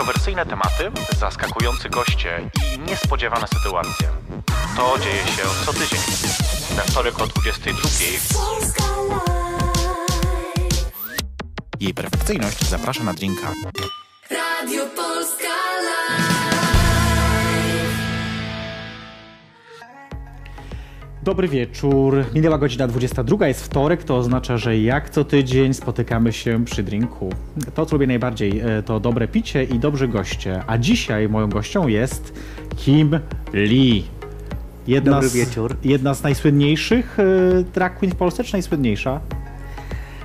kontrowersyjne tematy, zaskakujący goście i niespodziewane sytuacje. To dzieje się co tydzień. We wtorek o 22. Jej perfekcyjność zaprasza na drinka. Radio Polska Dobry wieczór. Minęła godzina 22, jest wtorek, to oznacza, że jak co tydzień spotykamy się przy drinku. To, co lubię najbardziej, e, to dobre picie i dobrzy goście. A dzisiaj moją gością jest Kim Lee. Jedna Dobry z, wieczór. Jedna z najsłynniejszych e, drag queen w Polsce, czy najsłynniejsza?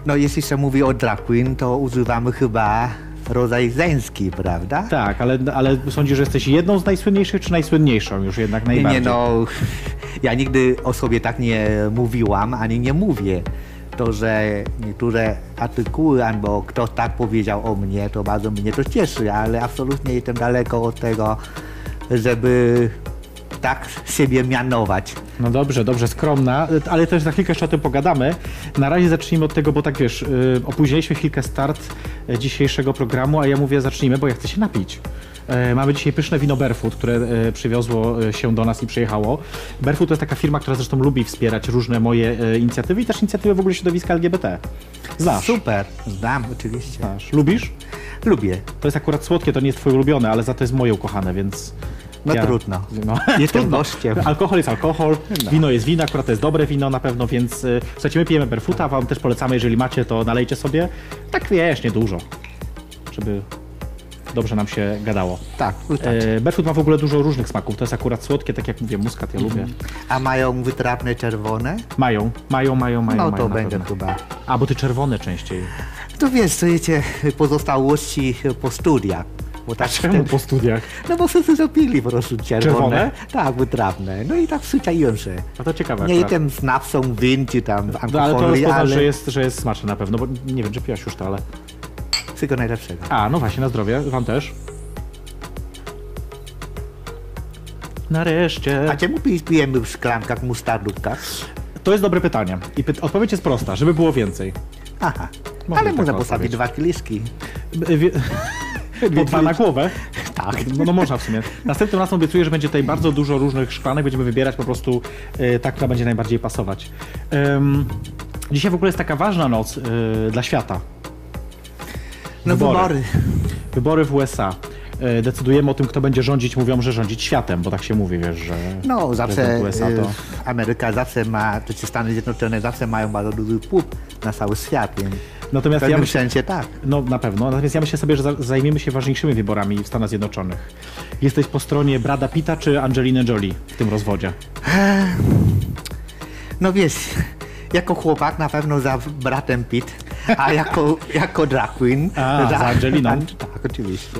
No jeśli się mówi o drag queen, to używamy chyba rodzaj żeński, prawda? Tak, ale, ale sądzisz, że jesteś jedną z najsłynniejszych, czy najsłynniejszą już jednak najbardziej? nie, no ja nigdy o sobie tak nie mówiłam, ani nie mówię. To, że niektóre artykuły albo ktoś tak powiedział o mnie, to bardzo mnie to cieszy, ale absolutnie jestem daleko od tego, żeby tak siebie mianować. No dobrze, dobrze, skromna, ale też za chwilkę jeszcze o tym pogadamy. Na razie zacznijmy od tego, bo tak wiesz, y, opóźniliśmy chwilkę start y, dzisiejszego programu, a ja mówię zacznijmy, bo ja chcę się napić. E, Mamy dzisiaj pyszne wino Barefoot, które przywiozło się do nas i przyjechało. Barefoot to jest taka firma, która zresztą lubi wspierać różne moje inicjatywy i też inicjatywy w ogóle środowiska LGBT. Znasz? Super, znam oczywiście. Znasz. Lubisz? Lubię. To jest akurat słodkie, to nie jest twoje ulubione, ale za to jest moje ukochane, więc... No trudno. No, Jestem trudno. gościem. Alkohol jest alkohol, No. wino jest wino, akurat to jest dobre wino na pewno, więc y, słuchajcie, my pijemy Barefoota, wam też polecamy, jeżeli macie, to nalejcie sobie. Tak wiesz, niedużo, żeby dobrze nam się gadało. Tak, wystarczy. E, Barefoot ma w ogóle dużo różnych smaków, to jest akurat słodkie, tak jak mówię, muskat ja lubię. A mają wytrawne czerwone? Mają, mają, mają, mają, No mają to pewno. chyba. A, bo ty czerwone częściej. To wiesz, wiecie, pozostałości po studiach. Bo tak Czemu po studiach? No bo wszyscy zrobili po prostu czerwone. Czerwone? Tak, wytrawne. No i tak przyczaiłem się. A to ciekawe Nie jestem znawcą win czy tam No, ale to rozpoznasz, ale że jest, że jest smaczne na pewno, bo nie wiem, czy piłaś już to, ale... wszystko najlepszego. A, no właśnie, na zdrowie, wam też. Nareszcie. A czemu pi- pijemy w szklankach, mustardówkach? To jest dobre pytanie. I py- odpowiedź jest prosta, żeby było więcej. Aha. Można ale taką można postawić dwa kieliszki. Po dwa na głowę. Tak. No, no można w sumie. Następnym razem obiecuję, że będzie tutaj bardzo dużo różnych szklanek. Będziemy wybierać po prostu ta, która będzie najbardziej pasować. Em, dzisiaj w ogóle jest taka ważna noc e, dla świata. No Wybory. wybory. Wybory w USA. E, decydujemy o tym, kto będzie rządzić. Mówią, że rządzić światem, bo tak się mówi, wiesz, że No zawsze USA to... Ameryka zawsze ma, czy Stany Zjednoczone zawsze mają bardzo duży wpływ na cały świat, więc w Natomiast ja pewnym myślę, sensie tak. No na pewno, natomiast ja myślę sobie, że za- zajmiemy się ważniejszymi wyborami w Stanach Zjednoczonych. Jesteś po stronie Brada Pitta czy Angeliny Jolie w tym rozwodzie? No wiesz, jako chłopak na pewno za bratem Pitt, a jako, jako drag queen... A, za Angeliną. An- tak, oczywiście.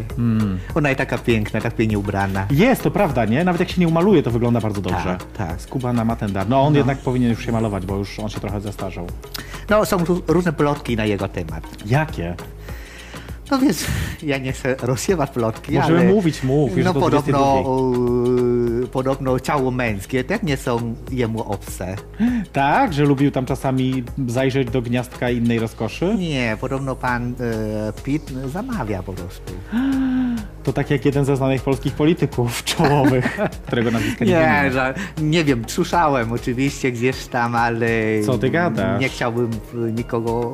Ona jest taka piękna, tak pięknie ubrana. Jest, to prawda, nie? Nawet jak się nie umaluje, to wygląda bardzo dobrze. Tak, tak. Skubana ma ten dar. No on jednak powinien już się malować, bo już on się trochę zestarzał. No są tu różne plotki na jego temat. Jakie? No wiesz, ja nie chcę rozsiewać plotki, Możemy ale... mówić, mów, już No do podobno, yy, podobno ciało męskie też nie są jemu obce. Tak, że lubił tam czasami zajrzeć do gniazdka innej rozkoszy? Nie, podobno pan Pitt zamawia po prostu. To tak jak jeden ze znanych polskich polityków czołowych, którego nazwiska nie, Nie, wiem. że, nie wiem, słyszałem oczywiście gdzieś tam, ale... Co ty gadasz? Nie chciałbym nikogo,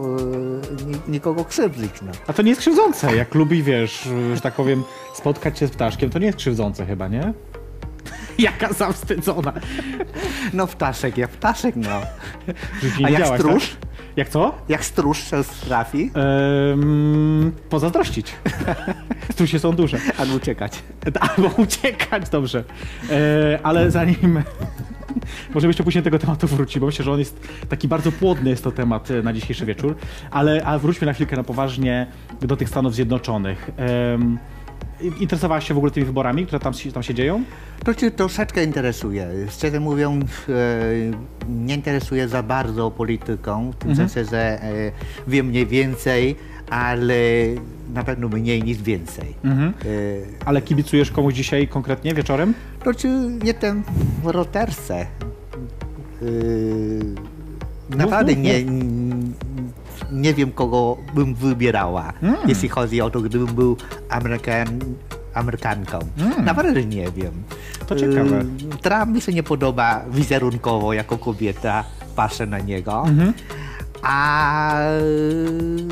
e, ni- nikogo krzywdzić, no. A to nie jest krzywdzące. Jak lubi, wiesz, że tak powiem, spotkać się z ptaszkiem, to nie jest krzywdzące chyba, nie? Jaka zawstydzona. No ptaszek jak ptaszek, no. A jak widziałaś, stróż? Tak? Jak co? Jak stróż się trafi, Ehm, pozazdrościć. Strusie są duże. albo uciekać. Albo uciekać, dobrze. E, ale zanim... Może jeszcze później do tego tematu wróci, bo myślę, że on jest taki bardzo płodny jest to temat e, na dzisiejszy wieczór. Ale a wróćmy na chwilkę na poważnie do tych Stanów Zjednoczonych. Interesowałaś się w ogóle tymi wyborami, które tam, się- tam się dzieją? To cię troszeczkę interesuje. Szczerze mówiąc, e, nie interesuje za bardzo polityką, w tym sensie, że e, wiem mniej więcej, ale na pewno mniej niż więcej. E, Ale kibicujesz komuś dzisiaj konkretnie wieczorem? to czy jestem w roterce. Naprawdę nie, nie wiem, kogo bym wybierała, Mm. jeśli chodzi o to, gdybym był Amerykan, Amerykanką. Naprawdę nie wiem. Mm. To ciekawe. Trump mi się nie podoba wizerunkowo jako kobieta, patrzę na niego. Mhm. A y,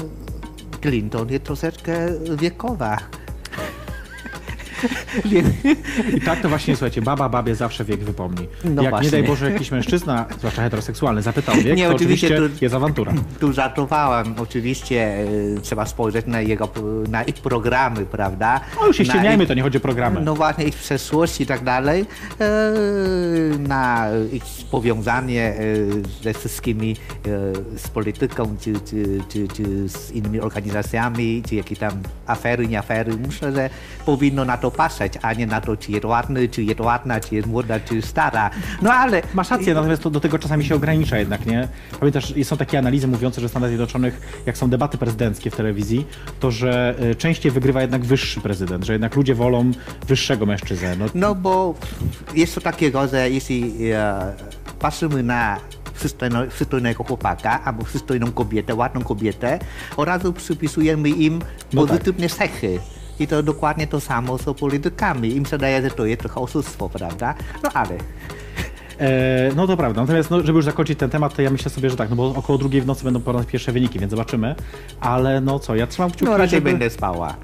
Clinton jest troszeczkę wiekowa. I tak to właśnie, słuchajcie, baba babie zawsze wiek wypomni. No Jak nie właśnie. daj Boże jakiś mężczyzna, zwłaszcza heteroseksualny, zapytał wiek, Nie, to oczywiście oczywiście to- jest awantura. tu żartowałem. Oczywiście y, trzeba spojrzeć na jego na ich programy, prawda? No już się Na ścieniajmy, ich- to nie chodzi o programy. No właśnie, ich przeszłość i tak dalej, e, na ich powiązanie e, ze wszystkimi, e, z polityką, czy, czy, czy, czy z innymi organizacjami, czy jakieś tam afery, nie afery. Myślę, że powinno na to patrzeć, a nie na to, czy jest ładny, czy jest ładna, czy jest młoda, czy stara. No ale... Masz rację, natomiast to do tego czasami się ogranicza jednak, nie? Pamiętasz, są takie analizy mówiące, że w Stanach Zjednoczonych, jak są debaty prezydenckie w telewizji, to że y, częściej wygrywa jednak wyższy prezydent, że jednak ludzie wolą wyższego mężczyznę. No, No bo jest to takiego, że jeśli e, patrzymy na przystojnego chłopaka albo przystojną kobietę, ładną kobietę, od razu przypisujemy im No tak. pozytywne cechy. I to dokładnie to samo z politykami. Im się daje, że to jest trochę oszustwo, prawda? No ale E, no to prawda. Natomiast, no, żeby już zakończyć ten temat, to ja myślę sobie, że tak, no bo około drugiej w nocy będą po raz pierwsze wyniki, więc zobaczymy. Ale no co, ja trzymam kciuki, no raczej żeby będę spała.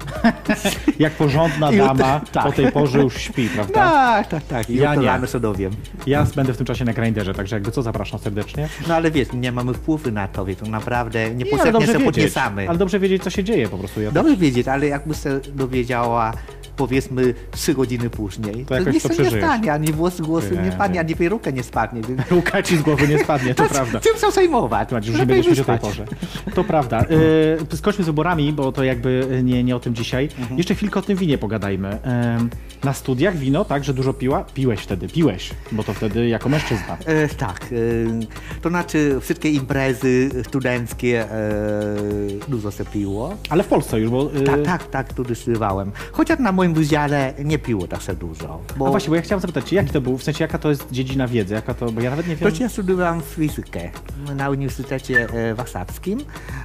jak porządna dama tak. po tej porze już śpi, prawda? Tak, tak, tak. Ja nie. rano się dowiem. Ja będę w tym czasie na grinderze, także jakby co, zapraszam serdecznie. No ale wiesz, nie mamy wpływu na to, więc to naprawdę Nie, niepotrzebnie się wiedzieć, podniecamy. ale dobrze wiedzieć, co się dzieje po prostu. Ja Dobrze wiedzieć, ale jakby się dowiedziała powiedzmy trzy godziny później, To jakoś nic to się nie przeżyjesz. stanie, ani włos głosu Nie, nie spadnie, nie. ani peruka nie spadnie. Więc... Ruka ci z głowy nie spadnie, to prawda. Tym są zajmować. Słuchajcie, już nie będziesz o tej porze. To prawda. Yy, skończmy z wyborami, bo to jakby nie, nie o tym dzisiaj. Mhm. Jeszcze chwilkę o tym winie pogadajmy. Na studiach wino, tak, że dużo piła? Piłeś wtedy, piłeś, bo to wtedy jako mężczyzna. E, tak, e, to znaczy wszystkie imprezy studenckie e, dużo się piło. Ale w Polsce już, bo... Yy, Tak, tak, tak, tu studiowałem. Chociaż na moim wydziale nie piło tak się dużo. Bo A właśnie, bo ja chciałem zapytać jaki to był, w sensie jaka to jest dziedzina wiedzy, jaka to, bo ja nawet nie wiem... To ja studiowałem fizykę na Uniwersytecie e, Warszawskim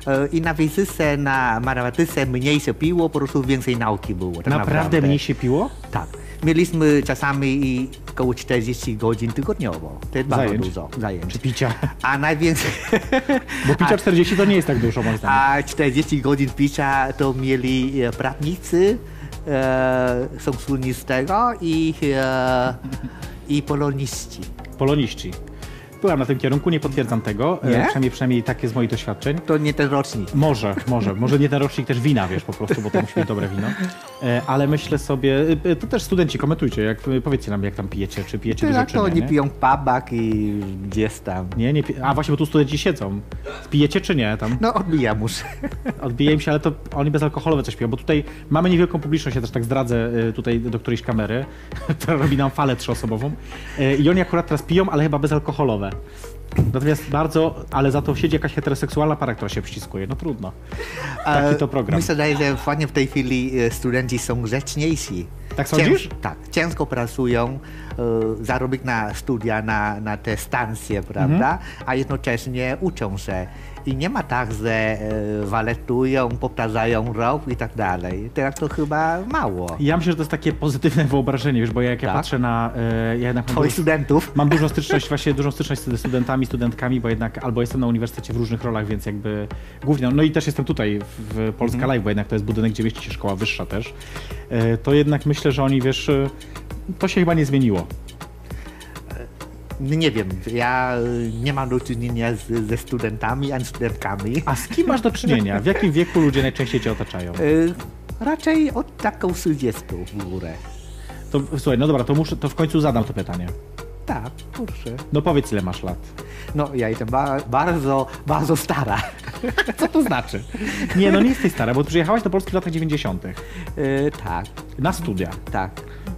e, i na fizyce, na matematyce mniej się piło, po prostu więcej nauki było. Tak naprawdę, naprawdę mniej się piło? Tak. Mieliśmy czasami około 40 godzin tygodniowo. To jest bardzo Zajęć. dużo zajęć. Czy picia? A najwięcej... Bo picia 40 to nie jest tak dużo, moim zdaniem. A 40 godzin picia to mieli e, prawnicy, e, są słynni z tego i, e, i poloniści. Poloniści. Byłam na tym kierunku, nie potwierdzam tego, Nie? e, przynajmniej, przynajmniej takie z moich doświadczeń. To nie ten rocznik. Może, może. Może nie ten rocznik też wina, wiesz, po prostu, bo to musi być dobre wino. E, ale myślę sobie, e, e, to też studenci komentujcie, jak, powiedzcie nam, jak tam pijecie, czy pijecie dużo, Tyle czy to nie, oni nie? piją pubach i gdzieś tam. Nie, nie A właśnie, bo tu studenci siedzą. Pijecie czy nie tam? No odbija muszę. Odbije im się, ale to oni bezalkoholowe coś piją, bo tutaj mamy niewielką publiczność, ja też tak zdradzę tutaj do którejś kamery, która robi nam falę trzyosobową. I oni akurat teraz piją, ale chyba bezalkoholowe. Natomiast bardzo, ale za to siedzi jakaś heteroseksualna para, która się przyciskuje. No trudno. Taki to program. Mi się wydaje, że właśnie w tej chwili e, studenci są grzeczniejsi. Tak sądzisz? tak, ciężko pracują, e, zarobić na studia, na, na te stancje, prawda? Mhm. A jednocześnie uczą się. I nie ma tak, że e, waletują, powtarzają rok i tak dalej. Teraz to chyba mało. Ja myślę, że to jest takie pozytywne wyobrażenie, wiesz, bo jak ja Tak? patrzę na... y, ja jednak mam Twoich dużo- studentów. Mam dużą styczność, właśnie dużą styczność ze studentami, studentkami, bo jednak albo jestem na uniwersytecie w różnych rolach, więc jakby głównie, no i też jestem tutaj w- Polska Mhm. Live, bo jednak to jest budynek, gdzie mieści się szkoła wyższa też. E, To jednak myślę, że oni, wiesz, e, to się chyba nie zmieniło. Nie wiem, ja e, nie mam do czynienia z, ze studentami ani studentkami. A z kim masz do czynienia? W jakim wieku ludzie najczęściej cię otaczają? E, Raczej od taką 30 w górę. To, słuchaj, no dobra, to muszę, to w końcu zadam to pytanie. Tak, proszę. No powiedz, ile masz lat? No, ja jestem ba bardzo, bardzo stara. Co to znaczy? Nie, no nie jesteś stara, bo przyjechałaś do Polski w latach 90. E, tak, na studia. tak.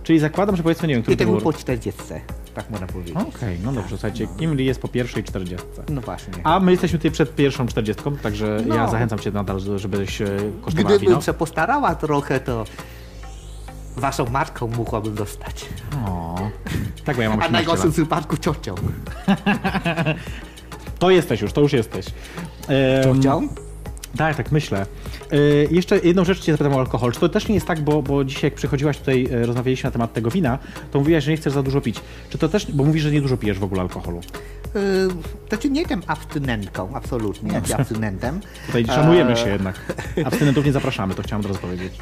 Czyli zakładam, że powiedzmy, nie wiem, który to Jestem był po 40, tak można powiedzieć. Okej, no dobrze, słuchajcie, Kim Lee jest po pierwszej 40. No właśnie. A my jesteśmy tutaj przed pierwszą 40, także No. ja zachęcam cię nadal, żebyś e, kosztowała wino. Gdybym się postarała trochę, to waszą matką mogłabym dostać. O, tak, bo ja mam A w 18 najgorszym lat. wypadku ciocią. To jesteś już, to już jesteś. Em, Ciocią? Tak, tak myślę. Y, jeszcze jedną rzecz cię zapytam o alkohol. Czy to też nie jest tak, bo, bo dzisiaj jak przychodziłaś tutaj, y, rozmawialiśmy na temat tego wina, to mówiłaś, że nie chcesz za dużo pić. Czy to też, bo mówisz, że nie dużo pijesz w ogóle alkoholu. Yy, Znaczy nie jestem abstynentką, absolutnie, nie abstynentem. Tutaj szanujemy Eee, się jednak. Abstynentów nie zapraszamy, to chciałem od razu powiedzieć.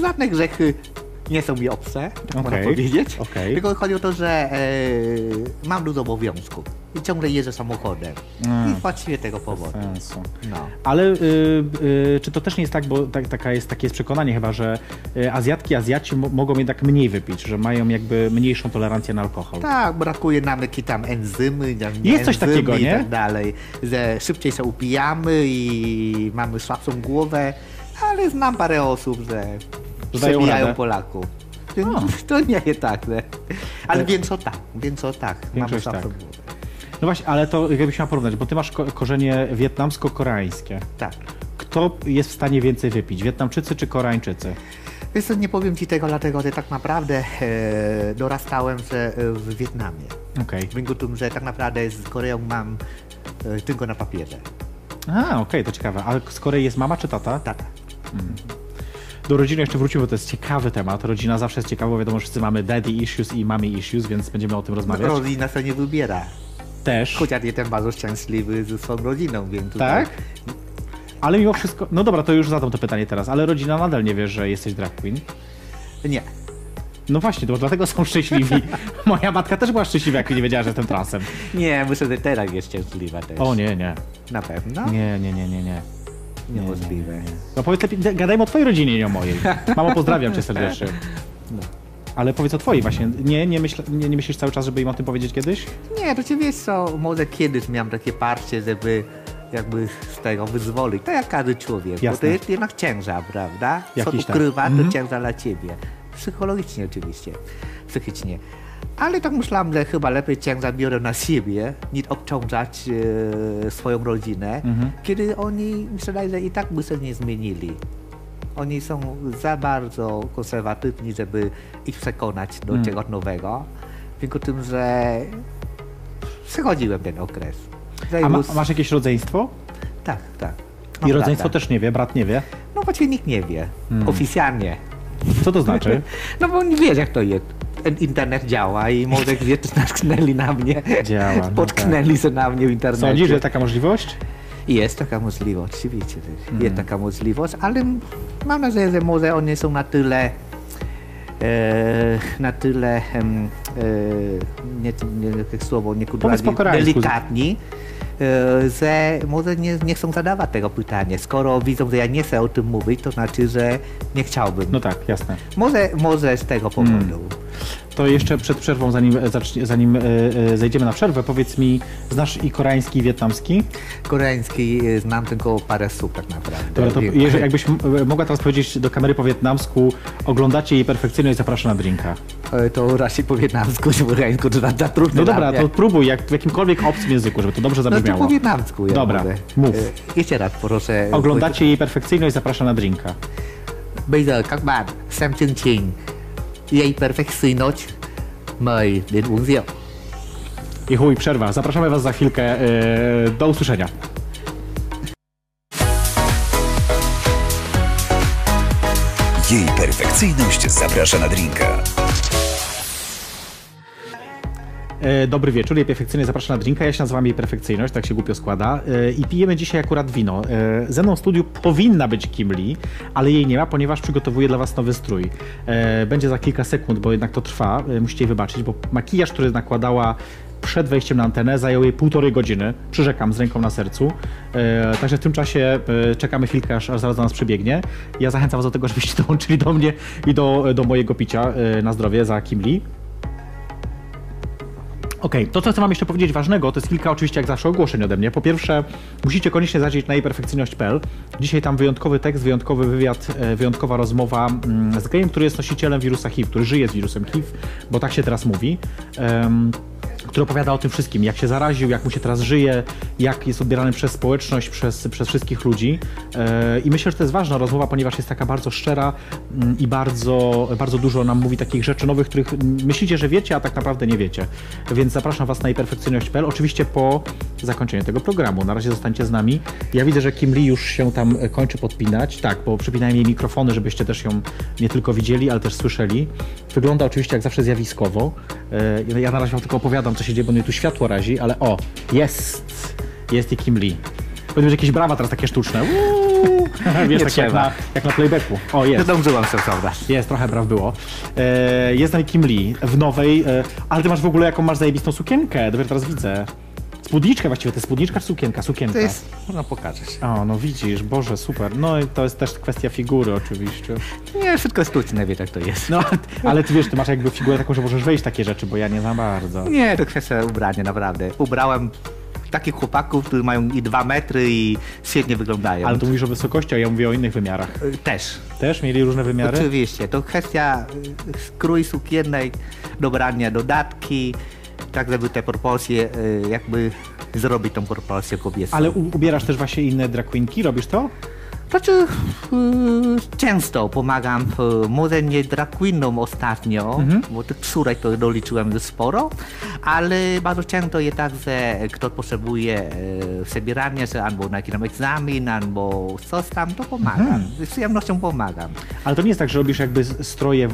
Żadne grzechy nie są mi obce, tak można Okej, powiedzieć. okej. Tylko chodzi o to, że e, mam dużo obowiązków i ciągle jeżdżę samochodem. Mm. I właściwie tego powodu. Sensu. No. Ale y, y, czy to też nie jest tak, bo tak, taka jest, takie jest przekonanie chyba, że y, Azjatki, Azjaci mo- mogą jednak mniej wypić, że mają jakby mniejszą tolerancję na alkohol. Tak, brakuje nam jakieś tam enzymy, nie, Jest coś enzymy takiego, i nie? tak dalej, że szybciej się upijamy i mamy słabszą głowę, ale znam parę osób, Że dają przebijają radę. Polaków. To nie jest tak, nie? ale większość tak, większość tak, mamy Większość słabszą tak. No właśnie, ale to jakbyś miał porównać, bo ty masz ko- korzenie wietnamsko-koreańskie. Tak. Kto jest w stanie więcej wypić? Wietnamczycy czy Koreańczycy? Wiesz co, nie powiem ci tego, dlatego że tak naprawdę e, dorastałem że, w Wietnamie. Okej. W z tym, że tak naprawdę z Koreą mam e, tylko na papierze. A, okej, to ciekawe. Ale z Korei jest mama czy tata? Tata. Do rodziny jeszcze wrócimy, bo to jest ciekawy temat. Rodzina zawsze jest ciekawa, bo wiadomo, że wszyscy mamy daddy issues i mommy issues, więc będziemy o tym rozmawiać. Rodzina się nie wybiera. Też. Chociaż jestem bardzo szczęśliwy ze swoją rodziną, więc tutaj... Tak? Ale mimo wszystko, no dobra, to już zadam to pytanie teraz, ale rodzina nadal nie wie, że jesteś drag queen. Nie. No właśnie, to dlatego są szczęśliwi. Moja matka też była szczęśliwa, jak nie wiedziała, że jestem transem. Nie, myślę, że teraz jest szczęśliwa też. O nie, nie. Na pewno? Nie, nie, nie, nie, nie. Niemożliwe. No powiedz lepiej, gadajmy o twojej rodzinie, nie o mojej. Mamo, pozdrawiam cię serdecznie. Ale powiedz o twojej właśnie. Nie, nie, myśl, nie, nie myślisz cały czas, żeby im o tym powiedzieć kiedyś? Nie, to ci wiesz co, może kiedyś miałem takie parcie, żeby jakby z tego wyzwolić. To jak każdy człowiek, bo to Jasne. jest jednak ciężar, prawda? Jakiś Co tam. ukrywa, to Mhm. ciężar dla ciebie. Psychologicznie oczywiście, psychicznie. Ale tak myślałem, że chyba lepiej ciężar biorę na siebie, niż obciążać e, swoją rodzinę, Mhm. kiedy oni, wydaje, że i tak by się nie zmienili. Oni są za bardzo konserwatywni, żeby ich przekonać do Mm. czegoś nowego. Tylko tym, że przechodziłem ten okres. A ma, już- masz jakieś rodzeństwo? Tak, tak. I Mam rodzeństwo brata. też nie wie, brat nie wie. No właściwie nikt nie wie. Mm. Oficjalnie. Co to znaczy? No bo nie wiesz jak to jest. Internet działa i może gdzieś natknęli na mnie. Działa, no Spotknęli się na mnie w internecie. Sądzisz, że taka możliwość? Jest taka możliwość, oczywiście. Mm. Jest taka możliwość, ale mam nadzieję, że może one są na tyle e, na tyle e, nie, nie, słowo, nie koreańsku. delikatni, że może nie, nie chcą zadawać tego pytania. Skoro widzą, że ja nie chcę o tym mówić, to znaczy, że nie chciałbym. No tak, jasne. Może, może z tego powodu. To jeszcze przed przerwą, zanim, e, zanim e, e, zejdziemy na przerwę, powiedz mi, znasz i koreański, i wietnamski? Koreański e, znam tylko parę słów tak naprawdę. Dobra, to jeżeli, jakbyś e, mogła teraz powiedzieć do kamery po wietnamsku, oglądacie jej perfekcyjność, zapraszam na drinka. E, To raczej po wietnamsku, po koreańsku to za, za trudne No dobra, to próbuj, jak w jakimkolwiek obcym języku, żeby to dobrze No to zabrzmiało. po wietnamsku ja Dobra, mówię. mów. E, Jeszcze raz proszę. Oglądacie jej perfekcyjność, zapraszam na drinka. Bây giờ các bạn xem chương trình Jej perfekcyjność mời đến uống rượu. I chuj, przerwa. Zapraszamy was za chwilkę. e, do usłyszenia. Jej perfekcyjność zaprasza na drinka. Dobry wieczór, jej perfekcyjność zapraszam na drinka. Ja się nazywam jej perfekcyjność, tak się głupio składa. E, I pijemy dzisiaj akurat wino. E, Ze mną w studiu powinna być Kim Lee, ale jej nie ma, ponieważ przygotowuję dla was nowy strój. E, Będzie za kilka sekund, bo jednak to trwa. E, Musicie jej wybaczyć, bo makijaż, który nakładała przed wejściem na antenę, zajął jej półtorej godziny. Przyrzekam z ręką na sercu. E, Także w tym czasie e, czekamy chwilkę, aż aż zaraz do nas przybiegnie. Ja zachęcam was do tego, żebyście dołączyli do mnie i do, do mojego picia e, na zdrowie za Kim Okej, to co chcę wam jeszcze powiedzieć ważnego, to jest kilka oczywiście jak zawsze ogłoszeń ode mnie. Po pierwsze, musicie koniecznie zajrzeć na jejperfekcyjność.pl. Dzisiaj tam wyjątkowy tekst, wyjątkowy wywiad, e, wyjątkowa rozmowa mm, z gejem, który jest nosicielem wirusa HIV, który żyje z wirusem HIV, bo tak się teraz mówi. Em, który opowiada o tym wszystkim, jak się zaraził, jak mu się teraz żyje, jak jest odbierany przez społeczność, przez, przez wszystkich ludzi. E, I myślę, że to jest ważna rozmowa, ponieważ jest taka bardzo szczera mm, i bardzo, bardzo dużo nam mówi takich rzeczy nowych, których myślicie, że wiecie, a tak naprawdę nie wiecie. Więc zapraszam Was na perfekcyjność.pl. Oczywiście po zakończenie tego programu. Na razie zostańcie z nami. Ja widzę, że Kim Lee już się tam e, kończy podpinać. Tak, bo przypinają jej mikrofony, żebyście też ją nie tylko widzieli, ale też słyszeli. Wygląda oczywiście jak zawsze zjawiskowo. E, Ja na razie wam tylko opowiadam, co się dzieje, bo mnie tu światło razi, ale o, jest! Jest i Kim Lee. Będą jakieś brawa teraz takie sztuczne. Uuu. Wiesz, takie jak na, jak na playbacku. O, jest. Zdążyłam się prawda. Jest, trochę braw było. E, jest nami Kim Lee w nowej, e, ale ty masz w ogóle jaką masz zajebistą sukienkę, dopiero teraz widzę. Spódniczkę właściwie, to jest spódniczka czy sukienka? Sukienka. To jest, można pokazać. O, no widzisz, Boże, super. No i to jest też kwestia figury oczywiście. Nie, wszystko jest sztuczne, wiesz jak to jest. No, ale ty wiesz, ty masz jakby figurę taką, że możesz wejść w takie rzeczy, bo ja nie za bardzo. Nie, to kwestia ubrania, naprawdę. Ubrałem takich chłopaków, którzy mają i dwa metry i świetnie wyglądają. Ale tu mówisz o wysokości, a ja mówię o innych wymiarach. Y, Też. Też mieli różne wymiary? Oczywiście, to kwestia skrój sukienek, dobrania dodatki, tak żeby te proporcje y, jakby zrobić tą proporcję kobiecą. Ale ubierasz też właśnie inne drag queenki, robisz to? Znaczy, y, często pomagam, y, może nie drag queenom ostatnio, bo tych córek to doliczyłem sporo, ale bardzo często jest tak, że ktoś potrzebuje y, przebierania się albo na jakiś egzamin, albo coś tam, to pomagam. Z przyjemnością pomagam. Ale to nie jest tak, że robisz jakby stroje e,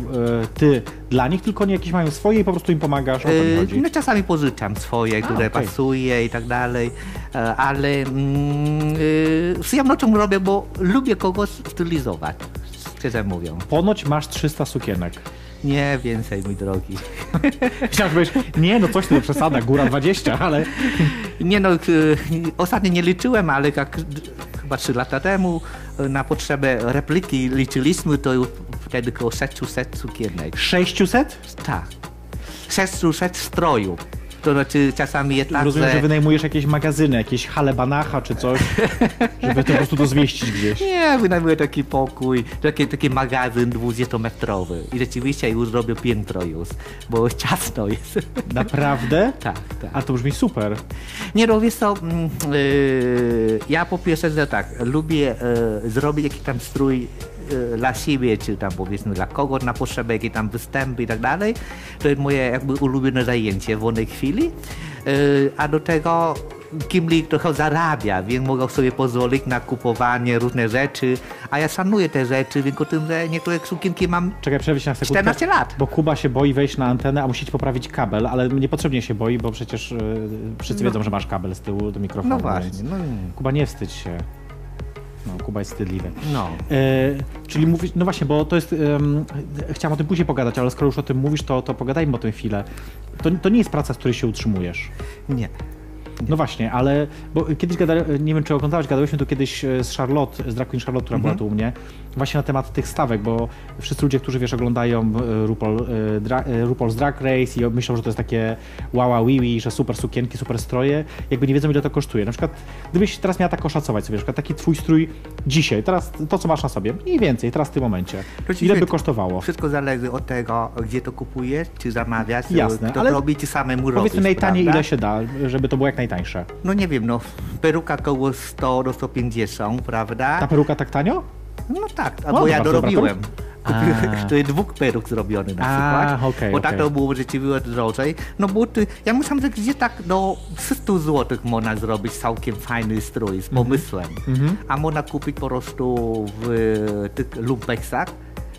ty dla nich, tylko nie jakieś mają swoje i po prostu im pomagasz, o to mi chodzi. No czasami pożyczam swoje, które okej. pasuje i tak dalej, e, ale mm, z przyjemnością robię, bo lubię kogoś stylizować, szczerze mówiąc. Ponoć masz 300 sukienek. Nie więcej, mój drogi. Że powiesz, nie no coś to przesada, góra 20, ale Nie no, y, ostatnio nie liczyłem, ale jak chyba 3 lata temu y, na potrzebę repliki liczyliśmy, to już wtedy około 600 cukiernek. 600? Tak. 600 strojów. To znaczy czasami jest tak, Rozumiem, że... że wynajmujesz jakieś magazyny, jakieś hale banacha czy coś, żeby to po prostu to zmieścić gdzieś. Nie, wynajmuję taki pokój, taki, taki magazyn 20-metrowy. I rzeczywiście już robię piętro już, bo ciasno jest. Naprawdę? tak, tak. A to brzmi super. Nie no, wiesz co, yy, ja po pierwsze, że tak, lubię yy, zrobić jakiś tam strój dla siebie, czy tam powiedzmy dla kogoś na potrzeby, jakieś tam występy i tak dalej. To jest moje jakby ulubione zajęcie w wolnej chwili. Yy, a do tego Kim Lee trochę zarabia, więc mogą sobie pozwolić na kupowanie różne rzeczy, a ja szanuję te rzeczy, więc o tym, że niektóre sukienki mam Czekaj, przerwę na sekundkę. 14 lat. Bo Kuba się boi wejść na antenę, a musicie poprawić kabel, ale niepotrzebnie się boi, bo przecież yy, wszyscy wiedzą, że masz kabel z tyłu do mikrofonu. No właśnie, no, Kuba, nie wstydź się. No, Kuba jest wstydliwy. no. E, czyli mówisz, no właśnie, bo to jest, em, chciałam o tym później pogadać, ale skoro już o tym mówisz, to, to pogadajmy o tym chwilę. To, to nie jest praca, z której się utrzymujesz. nie. No właśnie, ale bo kiedyś gada, nie wiem czy oglądałeś, gadałyśmy tu kiedyś e, z Charlotte, z Drag Queen Charlotte, która była tu u mnie, właśnie na temat tych stawek, bo wszyscy ludzie, którzy wiesz, oglądają e, RuPaul, e, dra, RuPaul's Drag Race i myślą, że to jest takie wow, wiwi, że super sukienki, super stroje, jakby nie wiedzą ile to kosztuje. Na przykład, gdybyś teraz miała tak oszacować sobie, na przykład taki twój strój dzisiaj, teraz to co masz na sobie, mniej więcej, teraz w tym momencie, ci ile by kosztowało? Wszystko zależy od tego, gdzie to kupujesz, czy zamawiasz, Jasne, kto ale robi, czy samemu robisz, Powiedzmy najtaniej ile się da, żeby to było jak najtańsze. No nie wiem, no peruka koło 100 do 150, prawda? Ta peruka tak tanio? No tak, a No, bo ja bardzo dobra dorobiłem. peruka. Kupiłem- To jest dwóch peruk zrobiony na A, przykład. okej, bo tak okej. to było rzeczywiście drożej. No bo ty, ja myślałem, że gdzie tak do 300 zł można zrobić całkiem fajny strój Mhm. z pomysłem. A można kupić po prostu w tych lumpeksach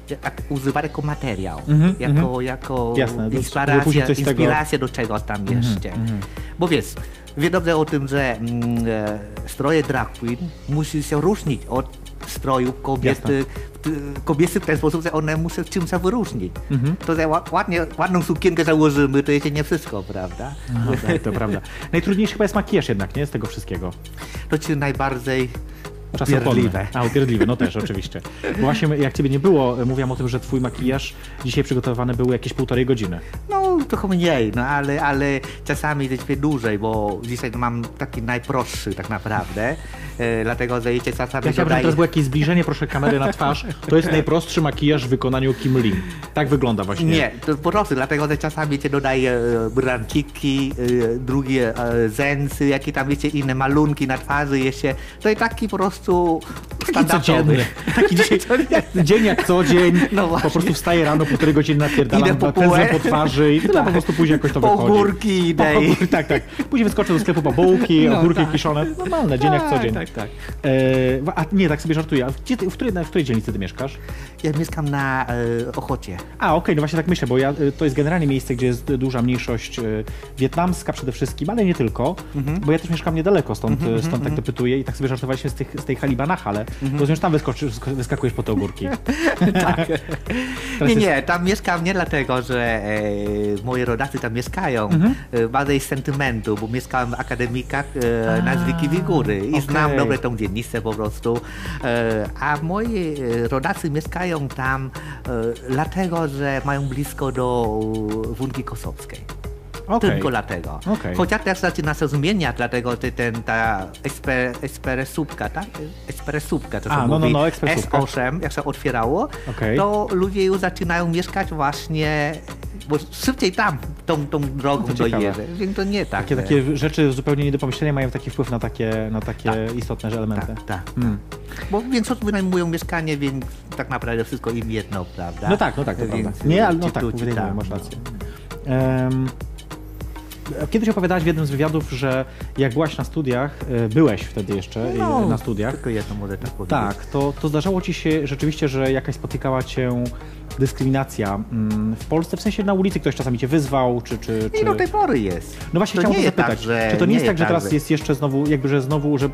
jak używać jako materiał, Mhm, jako, jako Jasne, inspiracja, później coś z tego- Mhm, inspiracja do czegoś tam jeszcze. Bo wiesz, wie dobrze o tym, że mm, e, stroje drag queen musi się różnić od strojów kobiety, t- kobiety w ten sposób, że one muszą czymś się wyróżnić. Mhm. To, że ła- ładnie, ładną sukienkę założymy, to jeszcze nie wszystko, prawda? No, tak, to prawda. Najtrudniejszy chyba jest makijaż jednak, nie? Z tego wszystkiego. To ci najbardziej. Upierdliwe. A, upierdliwe, no też, oczywiście. Bo właśnie jak ciebie nie było, mówiłam o tym, że twój makijaż dzisiaj przygotowany był jakieś półtorej godziny. No, trochę mniej, no ale, ale czasami trochę dłużej, bo dzisiaj mam taki najprostszy tak naprawdę, e, dlatego że czasami Ja chciałbym, żeby dodaję- teraz było jakieś zbliżenie, proszę, kamery na twarz. To jest najprostszy makijaż w wykonaniu Kim Lee. Tak wygląda właśnie. Nie, to po prostu, dlatego że czasami cię dodaje e, branciki, e, drugie e, zęsy, jakie tam wiecie, inne malunki na twarzy jeszcze. To jest taki po prostu prostu Taki standardowy. codzienny. Taki dzisiaj, dzień jak co dzień. No po prostu wstaję rano, półtorej godziny napierdalam, Idę po pędzlem po twarzy i tyle Tak. po prostu później jakoś to Po wychodzi. ogórki idę Po Tak, tak. Później wyskoczę do sklepu po bułki, No, ogórki tak. kiszone. Normalne, dzień jak co dzień. Tak, tak. E, a nie, tak sobie żartuję. A gdzie ty, w, której, w której dzielnicy ty mieszkasz? Ja mieszkam na e, Ochocie. A, okej, no właśnie tak myślę, bo ja, y, to jest generalnie miejsce, gdzie jest duża mniejszość y, wietnamska przede wszystkim, ale nie tylko, Mhm. bo ja też mieszkam niedaleko, stąd, y, stąd tak dopytuję i tak sobie żartowaliśmy z, tych, z tej Halibanach, ale Mhm. rozumiem, tam wyskoczysz, wyskakujesz po te ogórki. Tak. Nie, jest- nie, tam mieszkam nie dlatego, że e, moi rodacy tam mieszkają. Mhm. E, bardziej z sentymentu, bo mieszkałem w akademikach e, na A, Zwiki Wigury i okej. znam dobrze tą dzielnicę po prostu. E, a moi e, rodacy mieszkają tam e, dlatego, że mają blisko do Wunki Kosowskiej. Okej. Tylko dlatego. Okej. Chociaż teraz zaczyna się zmieniać, dlatego że ten, ta espe, espresówka, tak? Espresówka, to się A, no, no, mówi. no, ekspresówka. S8, jak się otwierało, Okej. to ludzie już zaczynają mieszkać właśnie, bo szybciej tam, tą, tą drogą No dojeżdżę. Więc to nie tak. Takie, że- takie rzeczy zupełnie nie do pomyślenia mają taki wpływ na takie, na takie Tak. istotne elementy. Tak, tak. Hmm. Bo większość wynajmują mieszkanie, więc tak naprawdę wszystko im jedno, prawda? No tak, no tak, to Więc, prawda. Nie, ale no tak, tam, masz no. rację. Em, Kiedyś opowiadałeś w jednym z wywiadów, że jak byłaś na studiach, e, byłeś wtedy jeszcze e, No, na studiach, Tylko jedno może tak powiedzieć. tak, to, to zdarzało ci się rzeczywiście, że jakaś spotykała cię dyskryminacja mm, w Polsce, w sensie na ulicy ktoś czasami cię wyzwał, czy... czy, czy... I do tej pory jest. No właśnie to nie to jest zapytać, tak, że, czy to nie, jest tak, że teraz że- jest jeszcze znowu, jakby, że znowu, że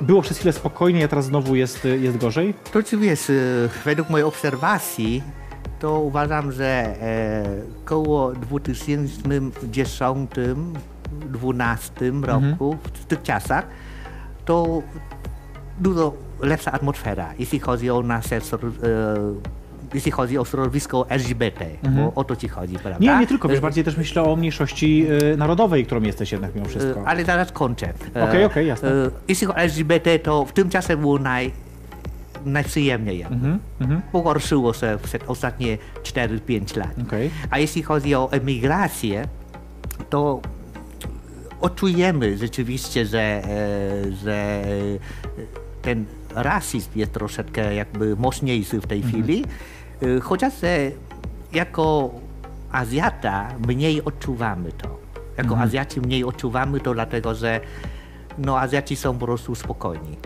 było przez chwilę spokojnie, a teraz znowu jest, jest gorzej? To czy wiesz, y, według mojej obserwacji, to uważam, że e, koło 2010-2012 roku, w tych czasach, to dużo lepsza atmosfera, jeśli chodzi o nasze, e, jeśli chodzi o środowisko LGBT, bo o to ci chodzi, prawda? Nie, nie tylko, wiesz, bardziej też myślę o mniejszości e, narodowej, którą jesteś jednak mimo wszystko. Ale zaraz kończę. Okej, okej, jasne. e, Jeśli chodzi o LGBT, to w tym czasie było naj, najprzyjemniej. Mhm, mhm, Pogorszyło się przez ostatnie 4-5 lat. okej. A jeśli chodzi o emigrację, to odczujemy rzeczywiście, że, e, że ten rasizm jest troszeczkę jakby mocniejszy w tej chwili, E, chociaż e, jako Azjata mniej odczuwamy to. Jako Azjaci mniej odczuwamy to, dlatego że no, Azjaci są po prostu spokojni.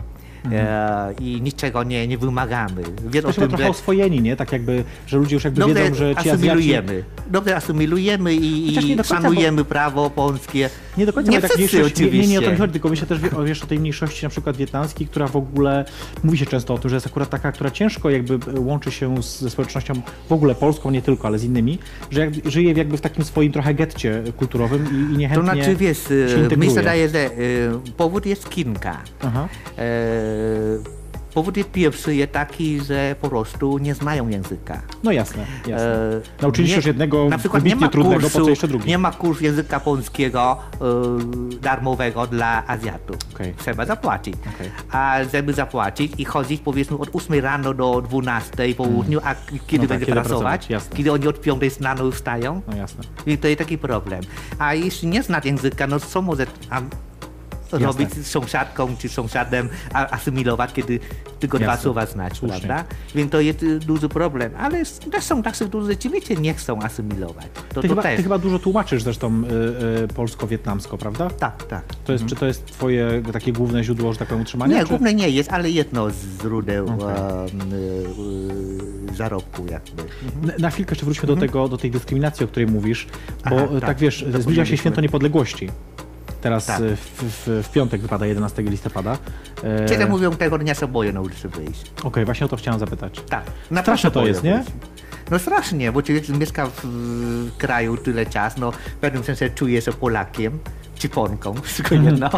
E, I niczego nie, nie wymagamy. Wiesz o To chyba tym, trochę że oswojeni, nie? Tak jakby, że ludzie już jakby dobrze wiedzą, że ci Azjaci... asymilujemy. Dobrze asymilujemy i, i końca, szanujemy prawo polskie. Nie do końca, nie tak mniejszość, nie, nie, nie o to oczywiście. chodzi, tylko myślę też, wie- o, wiesz, o tej mniejszości na przykład wietnamskiej, która w ogóle, mówi się często o tym, że jest akurat taka, która ciężko jakby łączy się z, ze społecznością w ogóle polską, nie tylko, ale z innymi, że jak, żyje jakby w takim swoim trochę getcie kulturowym i, i To niechętnie znaczy, wiesz, się e, mi się wydaje, że e, powód jest kilka. Aha. E, Powód jest pierwszy jest taki, że po prostu nie znają języka. No jasne, jasne. E, Nauczyli się już jednego na przykład nie ma trudnego, po kursu, co jeszcze drugi? Nie ma kursu języka polskiego e, darmowego dla Azjatów. Okej. Trzeba zapłacić. Okej. A żeby zapłacić i chodzić powiedzmy od 8 rano do 12 po południu, a kiedy No tak, będzie kiedy pracować? jasne. Kiedy oni od 5 rano już wstają? No jasne. I to jest taki problem. A jeśli nie zna języka, no co może a, robić z sąsiadką czy sąsiadem, a, asymilować, kiedy tylko dwa Jasne. słowa znać, Słusznie. prawda? Więc to jest y, duży problem. Ale też są tacy, którzy rzeczywiście nie chcą asymilować. To, Ty to chyba, ty chyba dużo tłumaczysz zresztą y, y, polsko-wietnamsko, prawda? Tak, tak. To jest, Czy to jest twoje takie główne źródło, że tak powiem, utrzymania? Nie, czy... główne nie jest, ale jedno z źródeł em, y, zarobku jakby. Na- Na chwilkę jeszcze wróćmy do, tego, do tej dyskryminacji, o której mówisz, bo Mhm. Aha, tak, tak. wiesz, zbliża się święto niepodległości. Teraz Tak. y, w, w, w piątek wypada 11 listopada. E, Kiedy mówią tego dnia się boję na ulicy wyjść. Okej, właśnie o to chciałem zapytać. Tak. Straszne to jest, nie? No strasznie, bo człowiek mieszka w, w kraju tyle czas, no w pewnym sensie czuje się Polakiem, czy Polką, wszystko Mhm. jedno.